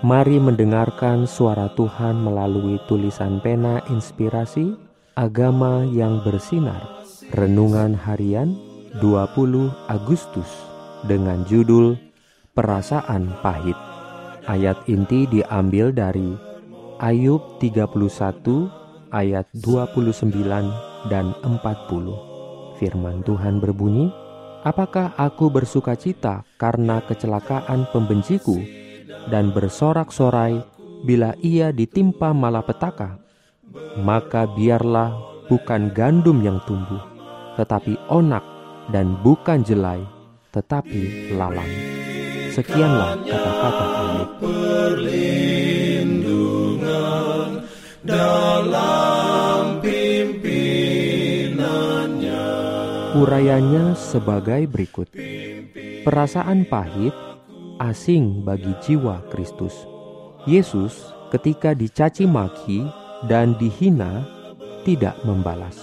Mari mendengarkan suara Tuhan melalui tulisan pena inspirasi Agama yang bersinar. Renungan harian 20 Agustus dengan judul Perasaan Pahit. Ayat inti diambil dari Ayub 31 ayat 29 dan 40 Firman Tuhan berbunyi Apakah aku bersuka cita karena kecelakaan pembenciku dan bersorak-sorai bila ia ditimpa malapetaka, maka biarlah bukan gandum yang tumbuh, tetapi onak, dan bukan jelai, tetapi lalang. Sekianlah kata-kata Ayub. Perlindungan dalam pimpinannya Urayanya sebagai berikut. Perasaan pahit asing bagi jiwa Kristus. Yesus ketika dicaci maki dan dihina tidak membalas.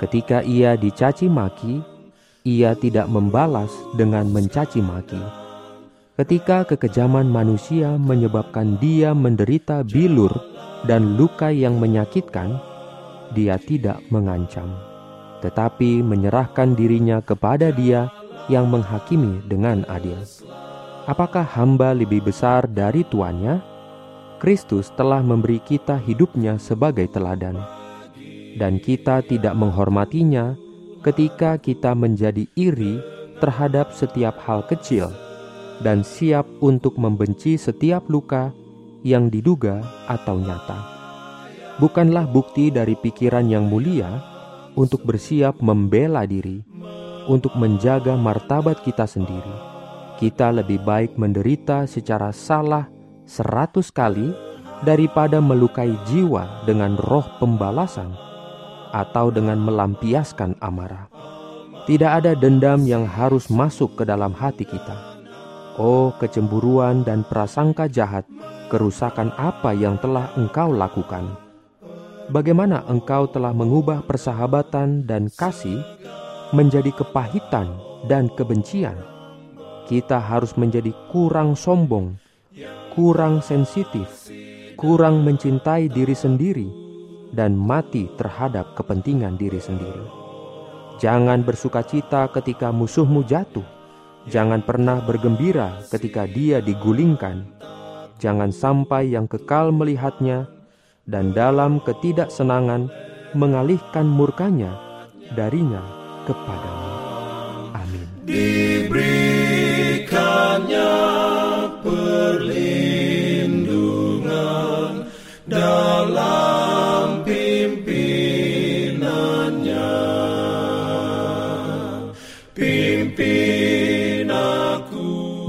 Ketika ia dicaci maki, ia tidak membalas dengan mencaci maki. Ketika kekejaman manusia menyebabkan dia menderita bilur dan luka yang menyakitkan, dia tidak mengancam, tetapi menyerahkan dirinya kepada Dia yang menghakimi dengan adil. Apakah hamba lebih besar dari tuannya? Kristus telah memberi kita hidupnya sebagai teladan, dan kita tidak menghormatinya ketika kita menjadi iri terhadap setiap hal kecil dan siap untuk membenci setiap luka yang diduga atau nyata. Bukanlah bukti dari pikiran yang mulia untuk bersiap membela diri, untuk menjaga martabat kita sendiri kita lebih baik menderita secara salah seratus kali daripada melukai jiwa dengan roh pembalasan atau dengan melampiaskan amarah. Tidak ada dendam yang harus masuk ke dalam hati kita. Oh, kecemburuan dan prasangka jahat, kerusakan apa yang telah engkau lakukan? Bagaimana engkau telah mengubah persahabatan dan kasih menjadi kepahitan dan kebencian? Kita harus menjadi kurang sombong, kurang sensitif, kurang mencintai diri sendiri, dan mati terhadap kepentingan diri sendiri. Jangan bersuka cita ketika musuhmu jatuh. Jangan pernah bergembira ketika dia digulingkan. Jangan sampai yang kekal melihatnya dan dalam ketidaksenangan mengalihkan murkanya darinya kepadamu. Amin.